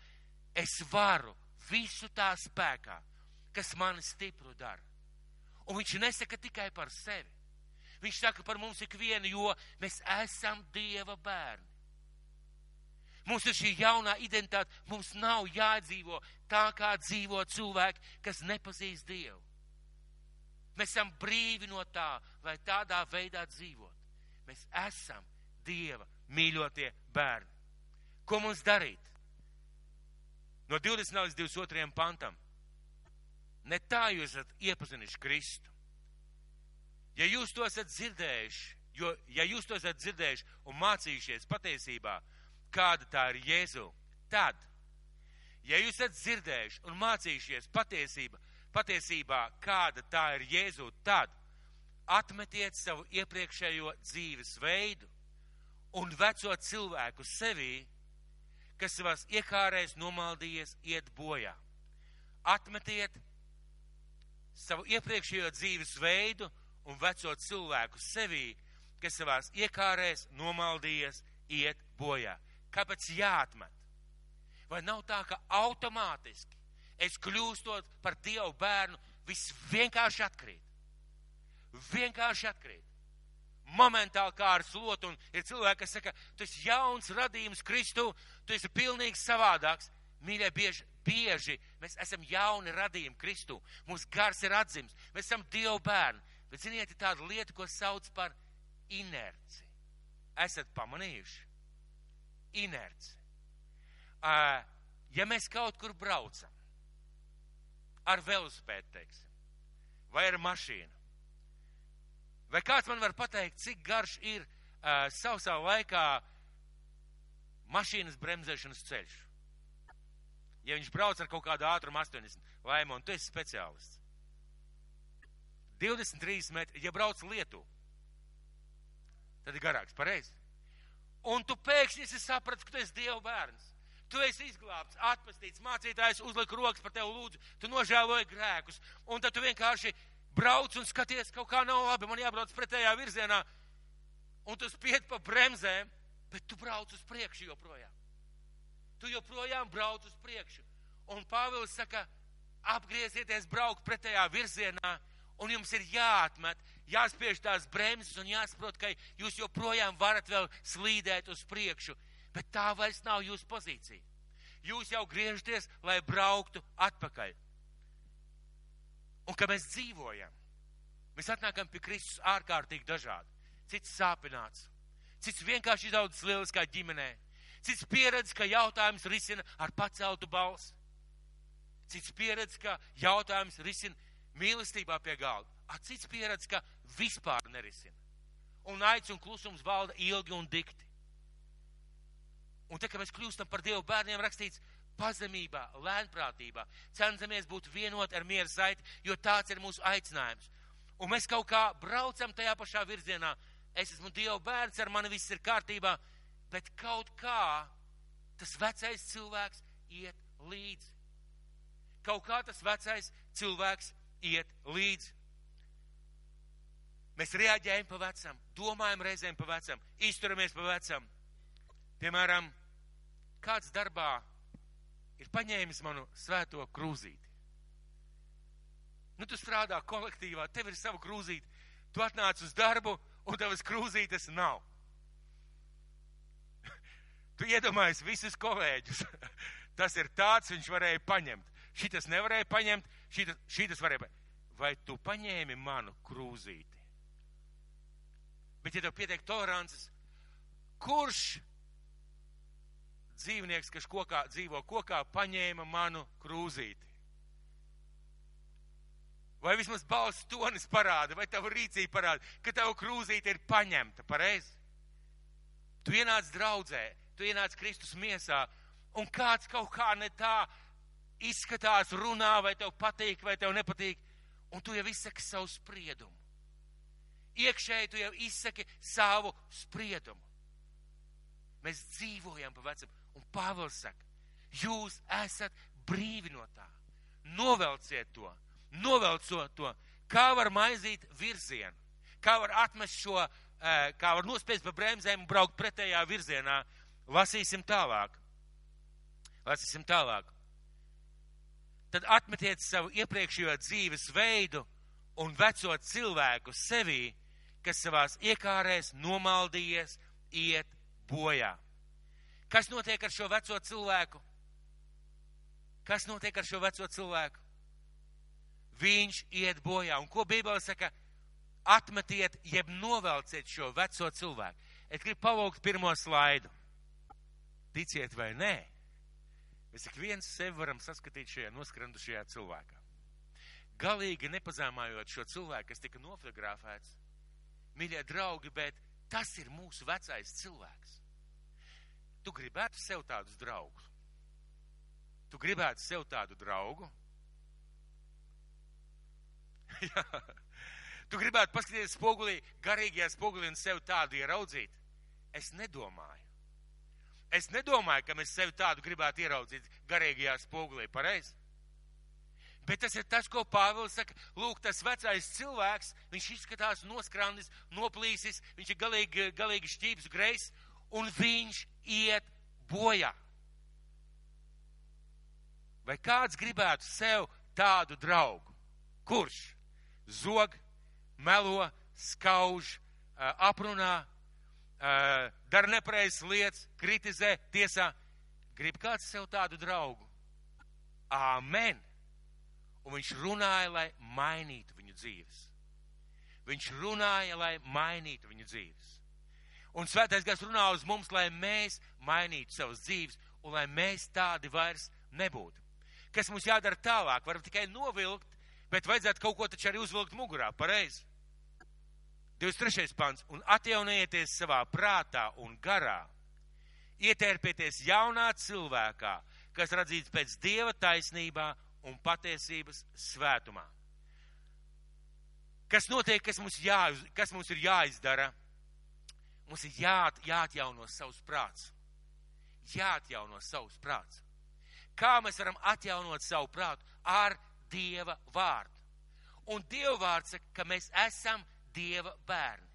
es varu visu tā spēkā, kas mani stipru dara. Un viņš nesaka tikai par sevi. Viņš saka par mums ikvienu, jo mēs esam Dieva bērni. Mums ir šī jaunā identitāte. Mums nav jādzīvo tā, kā dzīvo cilvēki, kas nepazīst Dievu. Mēs esam brīvi no tā, lai tādā veidā dzīvot. Mēs esam Dieva mīļotie bērni. Ko mums darīt? No 20. līdz 22. pantam. Ne tā jūs esat iepazinuši Kristu. Ja jūs to esat dzirdējuši, jo, ja jūs to esat dzirdējuši un mācījušies patiesībā, kāda tā ir Jēzu, tad, ja jūs esat dzirdējuši un mācījušies patiesība, patiesībā, kāda tā ir Jēzu, tad atmetiet savu iepriekšējo dzīves veidu un veco cilvēku sevī, kas savās iekārēs nomaldījies iet bojā. atmetiet savu iepriekšējo dzīves veidu un veco cilvēku sevī, kas savās iekārēs nomaldījies, iet bojā. Kāpēc jāatmet? Vai nav tā, ka automātiski es kļūstot par Dievu bērnu, viss vienkārši atkrīt? Vienkārši atkrīt. Momentāli kā ar slotu, un ir cilvēki, kas saka, tu esi jauns radījums Kristu, tu esi pilnīgi savādāks. Mīļie, bieži, bieži mēs esam jauni radījumi Kristu. Mūsu gars ir atzims, mēs esam Dievu bērni. Bet, ziniet, ir tāda lieta, ko sauc par inerci. Esat pamanījuši? Inerci. Uh, ja mēs kaut kur braucam, ar velospēdu, teiksim, vai ar mašīnu, vai kāds man var pateikt, cik garš ir uh, sausā laikā mašīnas bremzēšanas ceļš? Ja viņš brauc ar kaut kādu ātrumu 80, laimo, un tu esi speciālists. 23 metri, ja brauc lietu, tad ir garāks, pareizi. Un tu pēkšņi esi sapratis, ka tu esi Dieva bērns. Tu esi izglābts, atpestīts, mācītājs uzlika rokas par tevi lūdzu, tu nožēloji grēkus, un tad tu vienkārši brauc un skaties, kaut kā nav labi, man jābrauc pretējā virzienā, un tu spied pa bremzēm, bet tu brauc uz priekšu joprojām. Tu joprojām brauc uz priekšu. Un Pāvils saka, apgriezieties, braukt pretējā virzienā, un jums ir jāatmet, jāspiež tās bremzes un jāsaprot, ka jūs joprojām varat vēl slīdēt uz priekšu, bet tā vairs nav jūsu pozīcija. Jūs jau griežaties, lai brauktu atpakaļ. Un ka mēs dzīvojam, mēs atnākam pie Kristus ārkārtīgi dažādi. Cits sāpināts, cits vienkārši izaudzis lieliskā ģimenē, cits pieredz, ka jautājums risina ar paceltu balsi, cits pieredz, ka jautājums risina mīlestībā pie galda. A cits pieredz, ka vispār nerisina. Un aids un klusums valda ilgi un dikti. Un te, kad mēs kļūstam par Dievu bērniem, rakstīts pazemībā, lēnprātībā, cenšamies būt vienot ar mieru saiti, jo tāds ir mūsu aicinājums. Un mēs kaut kā braucam tajā pašā virzienā. Es esmu Dieva bērns, ar mani viss ir kārtībā, bet kaut kā tas vecais cilvēks iet līdzi. Kaut kā tas vecais cilvēks iet līdzi. Mēs reaģējam pa vecam, domājam reizēm pa vecam, izturamies pa vecam. Piemēram, kāds darbā ir paņēmis manu svēto krūzīti. Nu, tu strādā kolektīvā, tev ir sava krūzīte, tu atnāc uz darbu, un tavas krūzītes nav. [laughs] Tu iedomājies visus kolēģus. [laughs] Tas ir tāds, viņš varēja paņemt. Šitas nevarēja paņemt, šitas, šitas varēja paņemt. Vai tu paņēmi manu krūzīti? Bet, ja tev pietiek tolerances, kurš dzīvnieks, kas kokā, dzīvo kokā, paņēma manu krūzīti? Vai vismaz balss tonis parāda, vai tava rīcība parāda, ka tava krūzīte ir paņemta, pareizi? Tu ienāc draudzē, tu ienāc Kristus miesā, un kāds kaut kā ne tā izskatās, runā, vai tev patīk, vai tev nepatīk, un tu jau izsaki savu spriedumu. Iekšēji tu jau izsaki savu spriedumu. Mēs dzīvojam pa vecam, un Pāvils saka, jūs esat brīvi no tā. Novelciet to, novelcot to, kā var maizīt virzienu, kā var atmest šo, eh, kā var nospiest pa bremzēm un braukt pretējā virzienā. Lasīsim tālāk. Lasīsim tālāk tad atmetiet savu iepriekšējo dzīves veidu un veco cilvēku sevī, kas savās iekārēs nomaldījies, iet bojā. Kas notiek ar šo veco cilvēku? Kas notiek ar šo veco cilvēku? Viņš iet bojā. Un ko Bībele saka? Atmetiet, jeb novelciet šo veco cilvēku. Es gribu pavaukt pirmo slaidu. Ticiet vai nē? Mēs ik viens sevi varam saskatīt šajā noskrandušajā cilvēkā. Galīgi nepazēmājot šo cilvēku, kas tika nofotografēts, mīļie draugi, bet tas ir mūsu vecais cilvēks. Tu gribētu sev tādus draugus. Tu gribētu sev tādu draugu. [laughs] Jā. Tu gribētu paskatīties spogulī, garīgajā spogulī un sev tādu ieraudzīt. Es nedomāju. Es nedomāju, ka mēs sevi tādu gribētu ieraudzīt garīgajā spogulī, pareizi? Bet tas ir tas, ko Pāvils saka. Lūk, tas vecais cilvēks, viņš izskatās noskrandis, noplīsis, viņš ir galīgi, galīgi šķīps, greis, un viņš iet bojā. Vai kāds gribētu sev tādu draugu? Kurš zog, melo, skauž, aprunā, dara nepareizas lietas, kritizē, tiesā? Grib kāds sev tādu draugu? Āmen! Un viņš runāja, lai mainītu viņu dzīves. Viņš runāja, lai mainītu viņu dzīves. Un svētais gars runā uz mums, lai mēs mainītu savas dzīves un lai mēs tādi vairs nebūtu. Kas mums jādara tālāk? Varam tikai novilkt, bet vajadzētu kaut ko taču arī uzvilkt mugurā, pareizi. 23. pants. Un atjaunieties savā prātā un garā. Ietērpieties jaunā cilvēkā, kas radzīts pēc dieva taisnībā un patiesības svētumā. Kas notiek, kas mums, jā, kas mums ir jāizdara? Mums ir jā, jāatjauno savs prāts. Jāatjauno savs prāts. Kā mēs varam atjaunot savu prātu? Ar Dieva vārdu. Un Dieva vārds saka, ka mēs esam Dieva bērni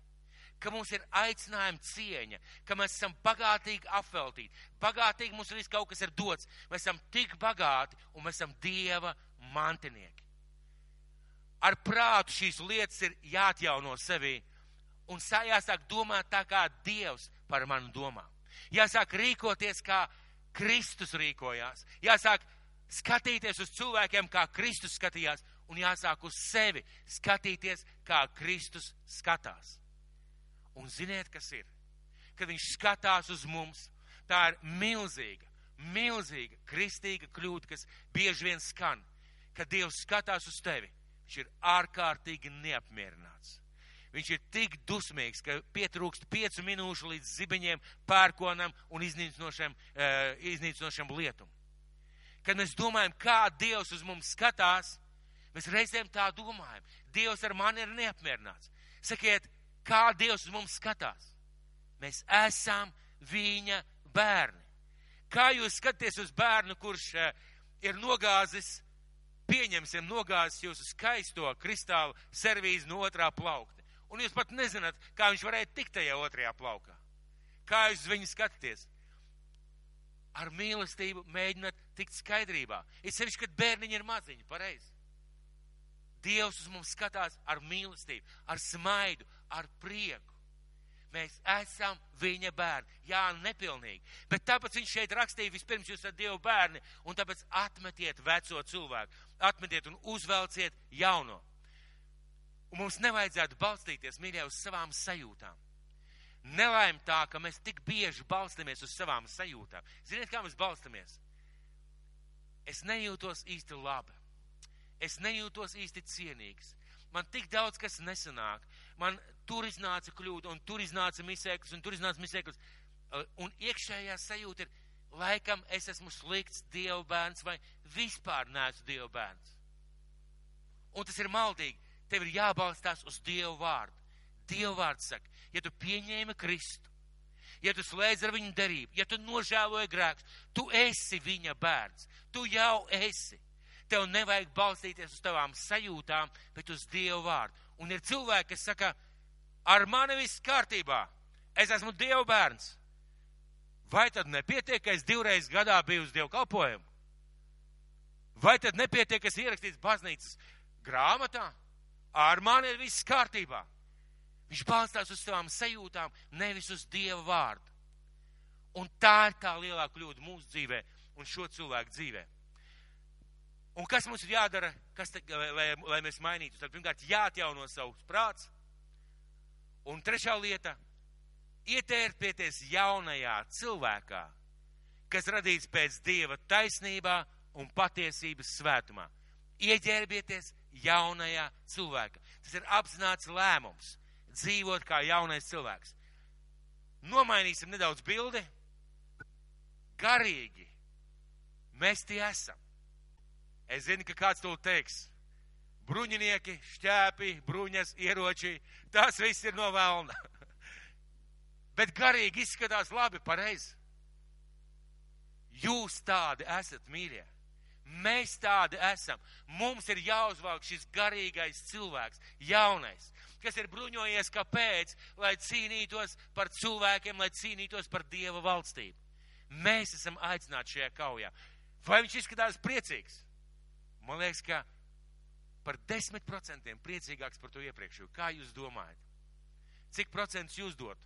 ka mums ir aicinājuma cieņa, ka mēs esam bagātīgi apveltīti. Bagātīgi mums viss kaut kas ir dots. Mēs esam tik bagāti un mēs esam Dieva mantinieki. Ar prātu šīs lietas ir jāatjauno sevī un jāsāk domāt tā, kā Dievs par mani domā. Jāsāk rīkoties, kā Kristus rīkojās. Jāsāk skatīties uz cilvēkiem, kā Kristus skatījās, un jāsāk uz sevi skatīties, kā Kristus skatās. Un ziniet, kas ir? Kad viņš skatās uz mums, tā ir milzīga, milzīga kristīga kļūda, kas bieži vien skan. Kad Dievs skatās uz tevi, viņš ir ārkārtīgi neapmierināts. Viņš ir tik dusmīgs, ka pietrūkst piecu minūšu līdz zibeņiem, pērkonam un iznīcinošam, uh, iznīcinošam lietum. Kad mēs domājam, kā Dievs uz mums skatās, mēs reizēm tā domājam. Dievs ar mani ir neapmierināts. Sakiet, kā Dievs uz mums skatās. Mēs esam viņa bērni. Kā jūs skatāties uz bērnu, kurš uh, ir nogāzis, pieņemsim, nogāzis jūsu skaisto kristālu servīzi no otrā plaukta. Un jūs pat nezināt, kā viņš varēja tikt tajā otrajā plaukā. Kā jūs uz viņu skatāties? Ar mīlestību mēģināt tikt skaidrībā. Ir sevišķi, kad bērniņi ir maziņi, pareizi. Dievs uz mums skatās ar mīlestību, ar smaidu, ar prieku. Mēs esam viņa bērni. Jā, nepilnīgi. Bet tāpēc viņš šeit rakstīja, vispirms jūs esat Dieva bērni, un tāpēc atmetiet veco cilvēku, atmetiet un uzvelciet jauno. Un mums nevajadzētu balstīties, mīļā, uz savām sajūtām. Nelaim tā, ka mēs tik bieži balstamies uz savām sajūtām. Ziniet, kā mēs balstamies? Es nejūtos īsti labi. Es nejūtos īsti cienīgs. Man tik daudz kas nesanāk. Man tur iznāca kļūda, un tur iznāca misēklis, un tur iznāca misēklis. Un iekšējā sajūta ir, laikam es esmu slikts Dieva bērns vai vispār neesmu Dieva bērns. Un tas ir maldīgi. Tev ir jābalstās uz Dievu vārdu. Dievu vārds saka, ja tu pieņēmi Kristu, ja tu slēdz ar viņu derību, ja tu nožēloji grēks, tu esi viņa bērns. Tu jau esi. Tev nevajag balstīties uz tavām sajūtām, bet uz Dievu vārdu. Un ir cilvēki, kas saka, ar mani viss kārtībā, es esmu Dieva bērns. Vai tad nepietiek, ka es divreiz gadā biju uz Dievu kalpojumu? Vai tad nepietiek, ka es ierakstīts baznīcas grāmatā? Ar mani ir viss kārtībā. Viņš balstās uz savām sajūtām, nevis uz Dieva vārdu. Un tā ir tā lielā kļūda mūsu dzīvē un šo cilvēku dzīvē. Un kas mums ir jādara, kas te, lai, lai, mēs mainītu? Tad pirmkārt jāatjauno savs prāts. Un trešā lieta - ietērpieties jaunajā cilvēkā, kas radīts pēc Dieva taisnībā un patiesības svētumā. Ieģērbieties jaunajā cilvēkā. Tas ir apzināts lēmums - dzīvot kā jaunais cilvēks. Nomainīsim nedaudz bildi. Garīgi mēs tie esam. Es zinu, ka kāds to teiks. Bruņinieki, šķēpi, bruņas, ieroči, tas viss ir no vēlna. [laughs] Bet garīgi izskatās labi, pareizi. Jūs tādi esat mīļie. Mēs tādi esam. Mums ir jāuzvalk šis garīgais cilvēks, jaunais, kas ir bruņojies kāpēc, lai cīnītos par cilvēkiem, lai cīnītos par Dieva valstību. Mēs esam aicināti šajā kaujā. Vai viņš izskatās priecīgs? Man liekas, ka par desmit procentiem priecīgāks par to iepriekšējo. Kā jūs domājat? Cik procentus jūs dotu?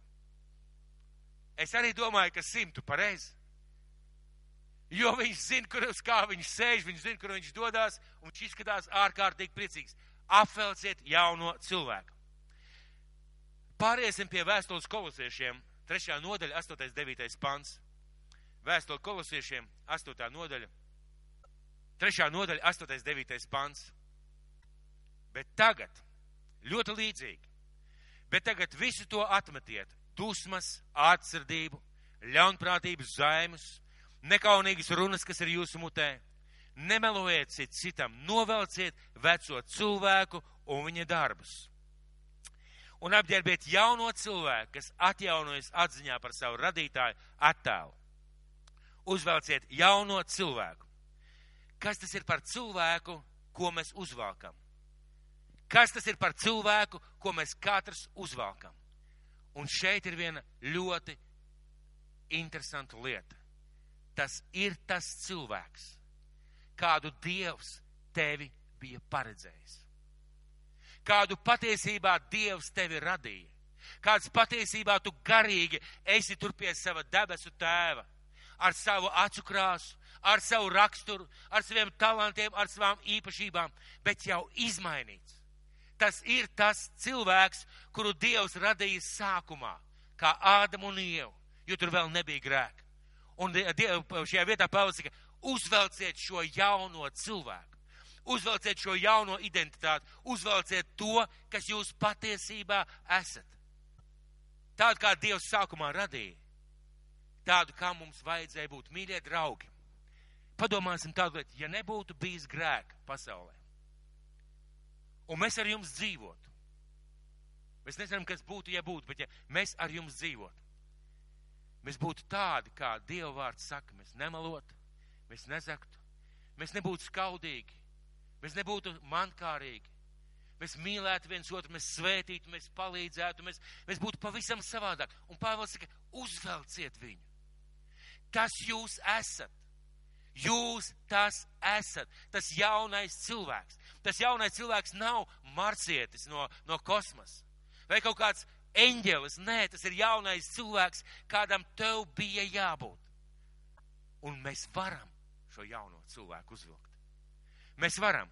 Es arī domāju, ka simtu pareizi. Jo viņš zina, kur uz kā viņš sēž, viņš zina, kur viņš dodas, un viņš izskatās ārkārtīgi priecīgs. Apvelciet jauno cilvēku. Pāriesim pie vēstules kolosiešiem, 3. nodaļa, 8. 9. pants. Vēstule kolosiešiem, 8. nodaļa, 3. nodaļa, 8. 9. pants. Bet tagad, ļoti līdzīgi, bet tagad visu to atmetiet - dusmas, atsirdību, ļaunprātības zaimus, nekaunīgas runas, kas ir jūsu mutē. Nemelojiet cit citam, novelciet veco cilvēku un viņa darbus. Un apģērbiet jauno cilvēku, kas atjaunojas atziņā par savu radītāju attēlu. Uzvelciet jauno cilvēku. Kas tas ir par cilvēku, ko mēs uzvalkam? Kas tas ir par cilvēku, ko mēs katrs uzvalkam? Un šeit ir viena ļoti interesanta lieta tas ir tas cilvēks, kādu Dievs tevi bija paredzējis. Kādu patiesībā Dievs tevi radīja. Kāds patiesībā tu garīgi esi tur pie sava debesu tēva, ar savu acu krāsu, ar savu raksturu, ar saviem talantiem, ar savām īpašībām, bet jau izmainīts. Tas ir tas cilvēks, kuru Dievs radīja sākumā, kā Ādamu un Ievu, jo tur vēl nebija grēka. Un šajā vietā Pāvils saka, uzvelciet šo jauno cilvēku. Uzvelciet šo jauno identitāti, uzvelciet to, kas jūs patiesībā esat. Tādu, kā Dievs sākumā radīja, tādu, kā mums vajadzēja būt, mīļie draugi. Padomāsim tādu lietu, ja nebūtu bijis grēka pasaulē, un mēs ar jums dzīvotu. Mēs nezinām, kas būtu, ja būtu, bet ja mēs ar jums dzīvotu mēs būtu tādi, kā Dieva vārds saka, mēs nemelotu, mēs nezaktu, mēs nebūtu skaudīgi, mēs nebūtu mankārīgi, mēs mīlētu viens otru, mēs svētītu, mēs palīdzētu, mēs, mēs būtu pavisam savādāk. Un Pāvils saka, uzvelciet viņu. Tas jūs esat. Jūs tas esat. Tas jaunais cilvēks. Tas jaunais cilvēks nav marcietis no, no kosmosa. Vai kaut kāds eņģelis. Nē, tas ir jaunais cilvēks, kādam tev bija jābūt. Un mēs varam šo jauno cilvēku uzvilkt. Mēs varam.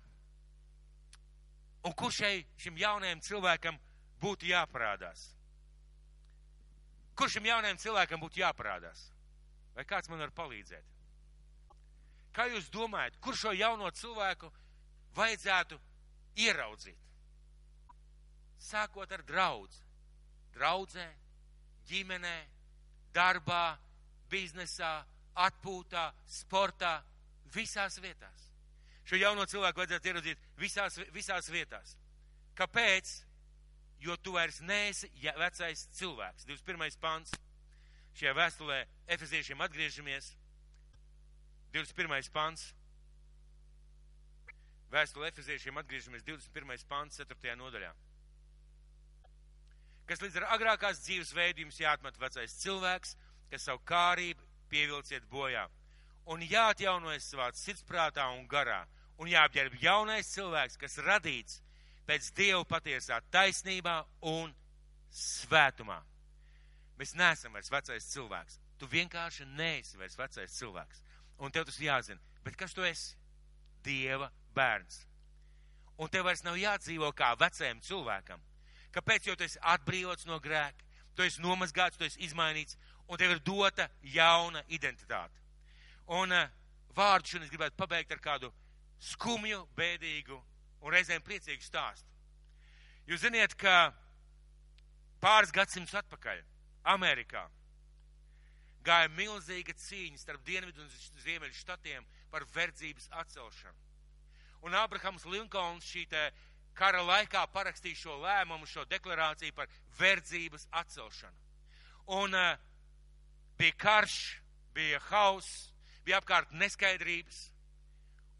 Un kur šai, šim jaunajam cilvēkam būtu jāparādās? Kur šim jaunajam cilvēkam būtu jāparādās? Vai kāds man var palīdzēt? Kā jūs domājat, kur šo jauno cilvēku vajadzētu ieraudzīt? Sākot ar draudzi draudzē, ģimenē, darbā, biznesā, atpūtā, sportā, visās vietās. Šo jauno cilvēku vajadzētu ieraudzīt visās, visās vietās. Kāpēc? Jo tu vairs neesi ja, vecais cilvēks. 21. pants. Šajā vēstulē Efeziešiem atgriežamies. 21. pants. Vēstulē Efeziešiem atgriežamies 21. pants 4. nodaļā kas līdz ar agrākās dzīves veidu jums jāatmet vecais cilvēks, kas savu kārību pievilciet bojā. Un jāatjaunojas savā sirdsprātā un garā. Un jāapģērb jaunais cilvēks, kas radīts pēc Dieva patiesā taisnībā un svētumā. Mēs neesam vairs vecais cilvēks. Tu vienkārši neesi vairs vecais cilvēks. Un tev tas jāzina. Bet kas tu esi? Dieva bērns. Un tev vairs nav jādzīvo kā vecajam cilvēkam Kāpēc? Jo tu esi atbrīvots no grēka, tu esi nomazgāts, tu esi izmainīts, un tev ir dota jauna identitāte. Un uh, vārdu šodien es gribētu pabeigt ar kādu skumju, bēdīgu un reizēm priecīgu stāstu. Jūs ziniet, ka pāris gadsimtus atpakaļ Amerikā gāja milzīga cīņa starp dienvidu un ziemeļu štatiem par verdzības atcelšanu. Un Abrahams Linkolns šī kara laikā parakstīja šo lēmumu, šo deklarāciju par verdzības atcelšanu. Un uh, bija karš, bija hauss, bija apkārt neskaidrības.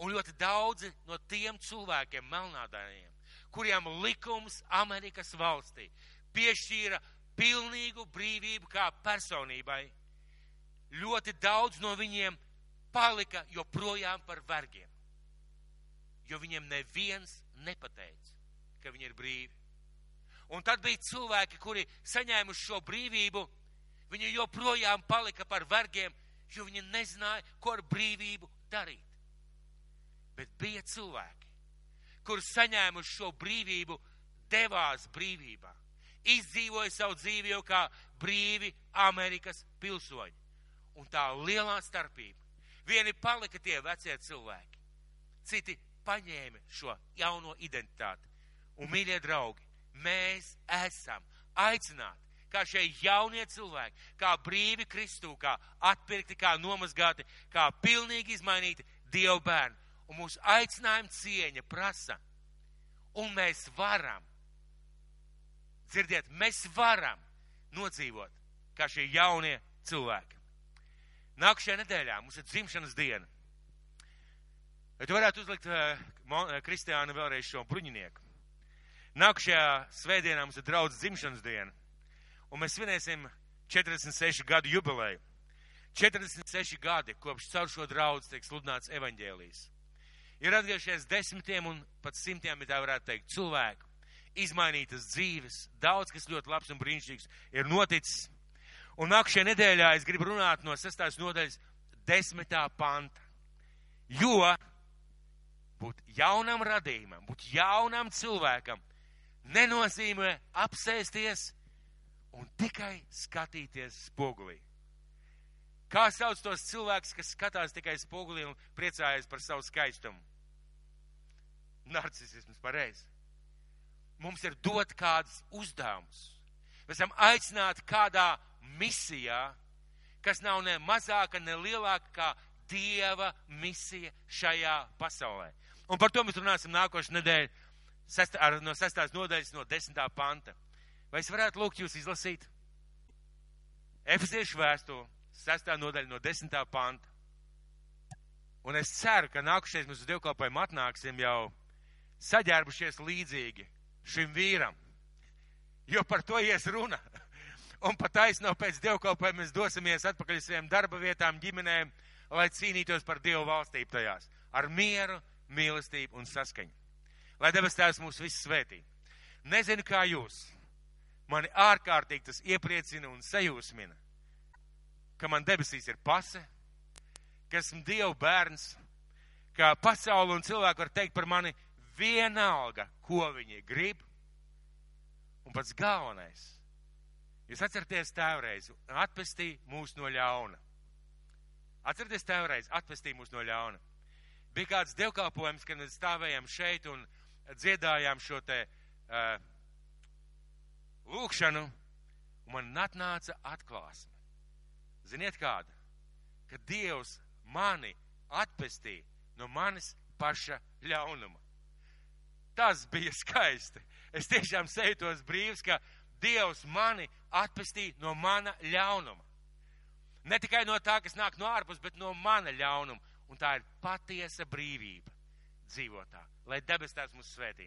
Un ļoti daudzi no tiem cilvēkiem, melnādājiem, kuriem likums Amerikas valstī piešķīra pilnīgu brīvību kā personībai, ļoti daudz no viņiem palika joprojām par vergiem. Jo viņiem neviens nepateica, ka viņi ir brīvi. Un tad bija cilvēki, kuri saņēmuši šo brīvību, viņi joprojām palika par vergiem, jo viņi nezināja, ko ar brīvību darīt. Bet bija cilvēki, kur saņēmuši šo brīvību, devās brīvībā, izdzīvoja savu dzīvi jau kā brīvi Amerikas pilsoņi. Un tā lielā starpība. Vieni palika tie vecie cilvēki, citi paņēma šo jauno identitāti. Un, mīļie draugi, mēs esam aicināti kā šie jaunie cilvēki, kā brīvi Kristū, kā atpirkti, kā nomazgāti, kā pilnīgi izmainīti Dievu bērni. Un mūsu aicinājuma cieņa prasa. Un mēs varam, dzirdiet, mēs varam nodzīvot kā šie jaunie cilvēki. Nākamajā nedēļā mums ir dzimšanas diena. Vai tu varētu uzlikt uh, Kristiānu vēlreiz šo bruņinieku? Nākamajā svētdienā mums ir draudz dzimšanas diena un mēs svinēsim 46 gadu jubileju. 46 gadi kopš caur šo draudz tiek sludināts evaņģēlijs. Ir atgriežies desmitiem un pat simtiem, ja tā varētu teikt, cilvēku, izmainītas dzīves, daudz kas ļoti labs un brīnišķīgs ir noticis. Un nākamajā nedēļā es gribu runāt no sestās nodaļas desmitā panta. Jo būt jaunam radījumam, būt jaunam cilvēkam, nenozīmē apsēsties un tikai skatīties spogulī. Kā sauc tos cilvēkus, kas skatās tikai spogulī un priecājas par savu skaistumu? Narcisisms pareizi. Mums ir dot kādus uzdevumus. Mēs esam aicināti kādā misijā, kas nav ne mazāka, ne lielāka kā Dieva misija šajā pasaulē. Un par to mēs runāsim nākošu nedēļu sest, ar, no sestās nodaļas no desmitā panta. Vai es varētu lūgt jūs izlasīt? Efeziešu vēstuli, sestā nodaļa no desmitā panta. Un es ceru, ka nākušies mēs uz dievkalpojumu atnāksim jau saģērbušies līdzīgi šim vīram. Jo par to ies runa. Un pat aizno pēc dievkalpojuma mēs dosimies atpakaļ saviem darba vietām, ģimenēm, lai cīnītos par Dievu valstību tajās. Ar mieru, mīlestību un saskaņu. Lai debes tēvs mūs visus svētī. Nezinu, kā jūs mani ārkārtīgi tas iepriecina un sajūsmina, ka man debesīs ir pase, ka esmu Dieva bērns, ka pasauli un cilvēki var teikt par mani vienalga, ko viņi grib. Un pats galvenais, jūs atceraties tēvreiz, atpestī mūs no ļauna. Atcerieties tēvreiz, atpestī mūs no ļauna. Bija kāds dievkalpojums, kad mēs stāvējām šeit un dziedājām šo te uh, lūkšanu, un man atnāca atklāsme. Ziniet kāda? Ka Dievs mani atpestīja no manis paša ļaunuma. Tas bija skaisti. Es tiešām sejtos brīvs, ka Dievs mani atpestīja no mana ļaunuma. Ne tikai no tā, kas nāk no ārpus, bet no mana ļaunuma. Un tā ir patiesa brīvība dzīvotā, lai debes tās mūs svētī.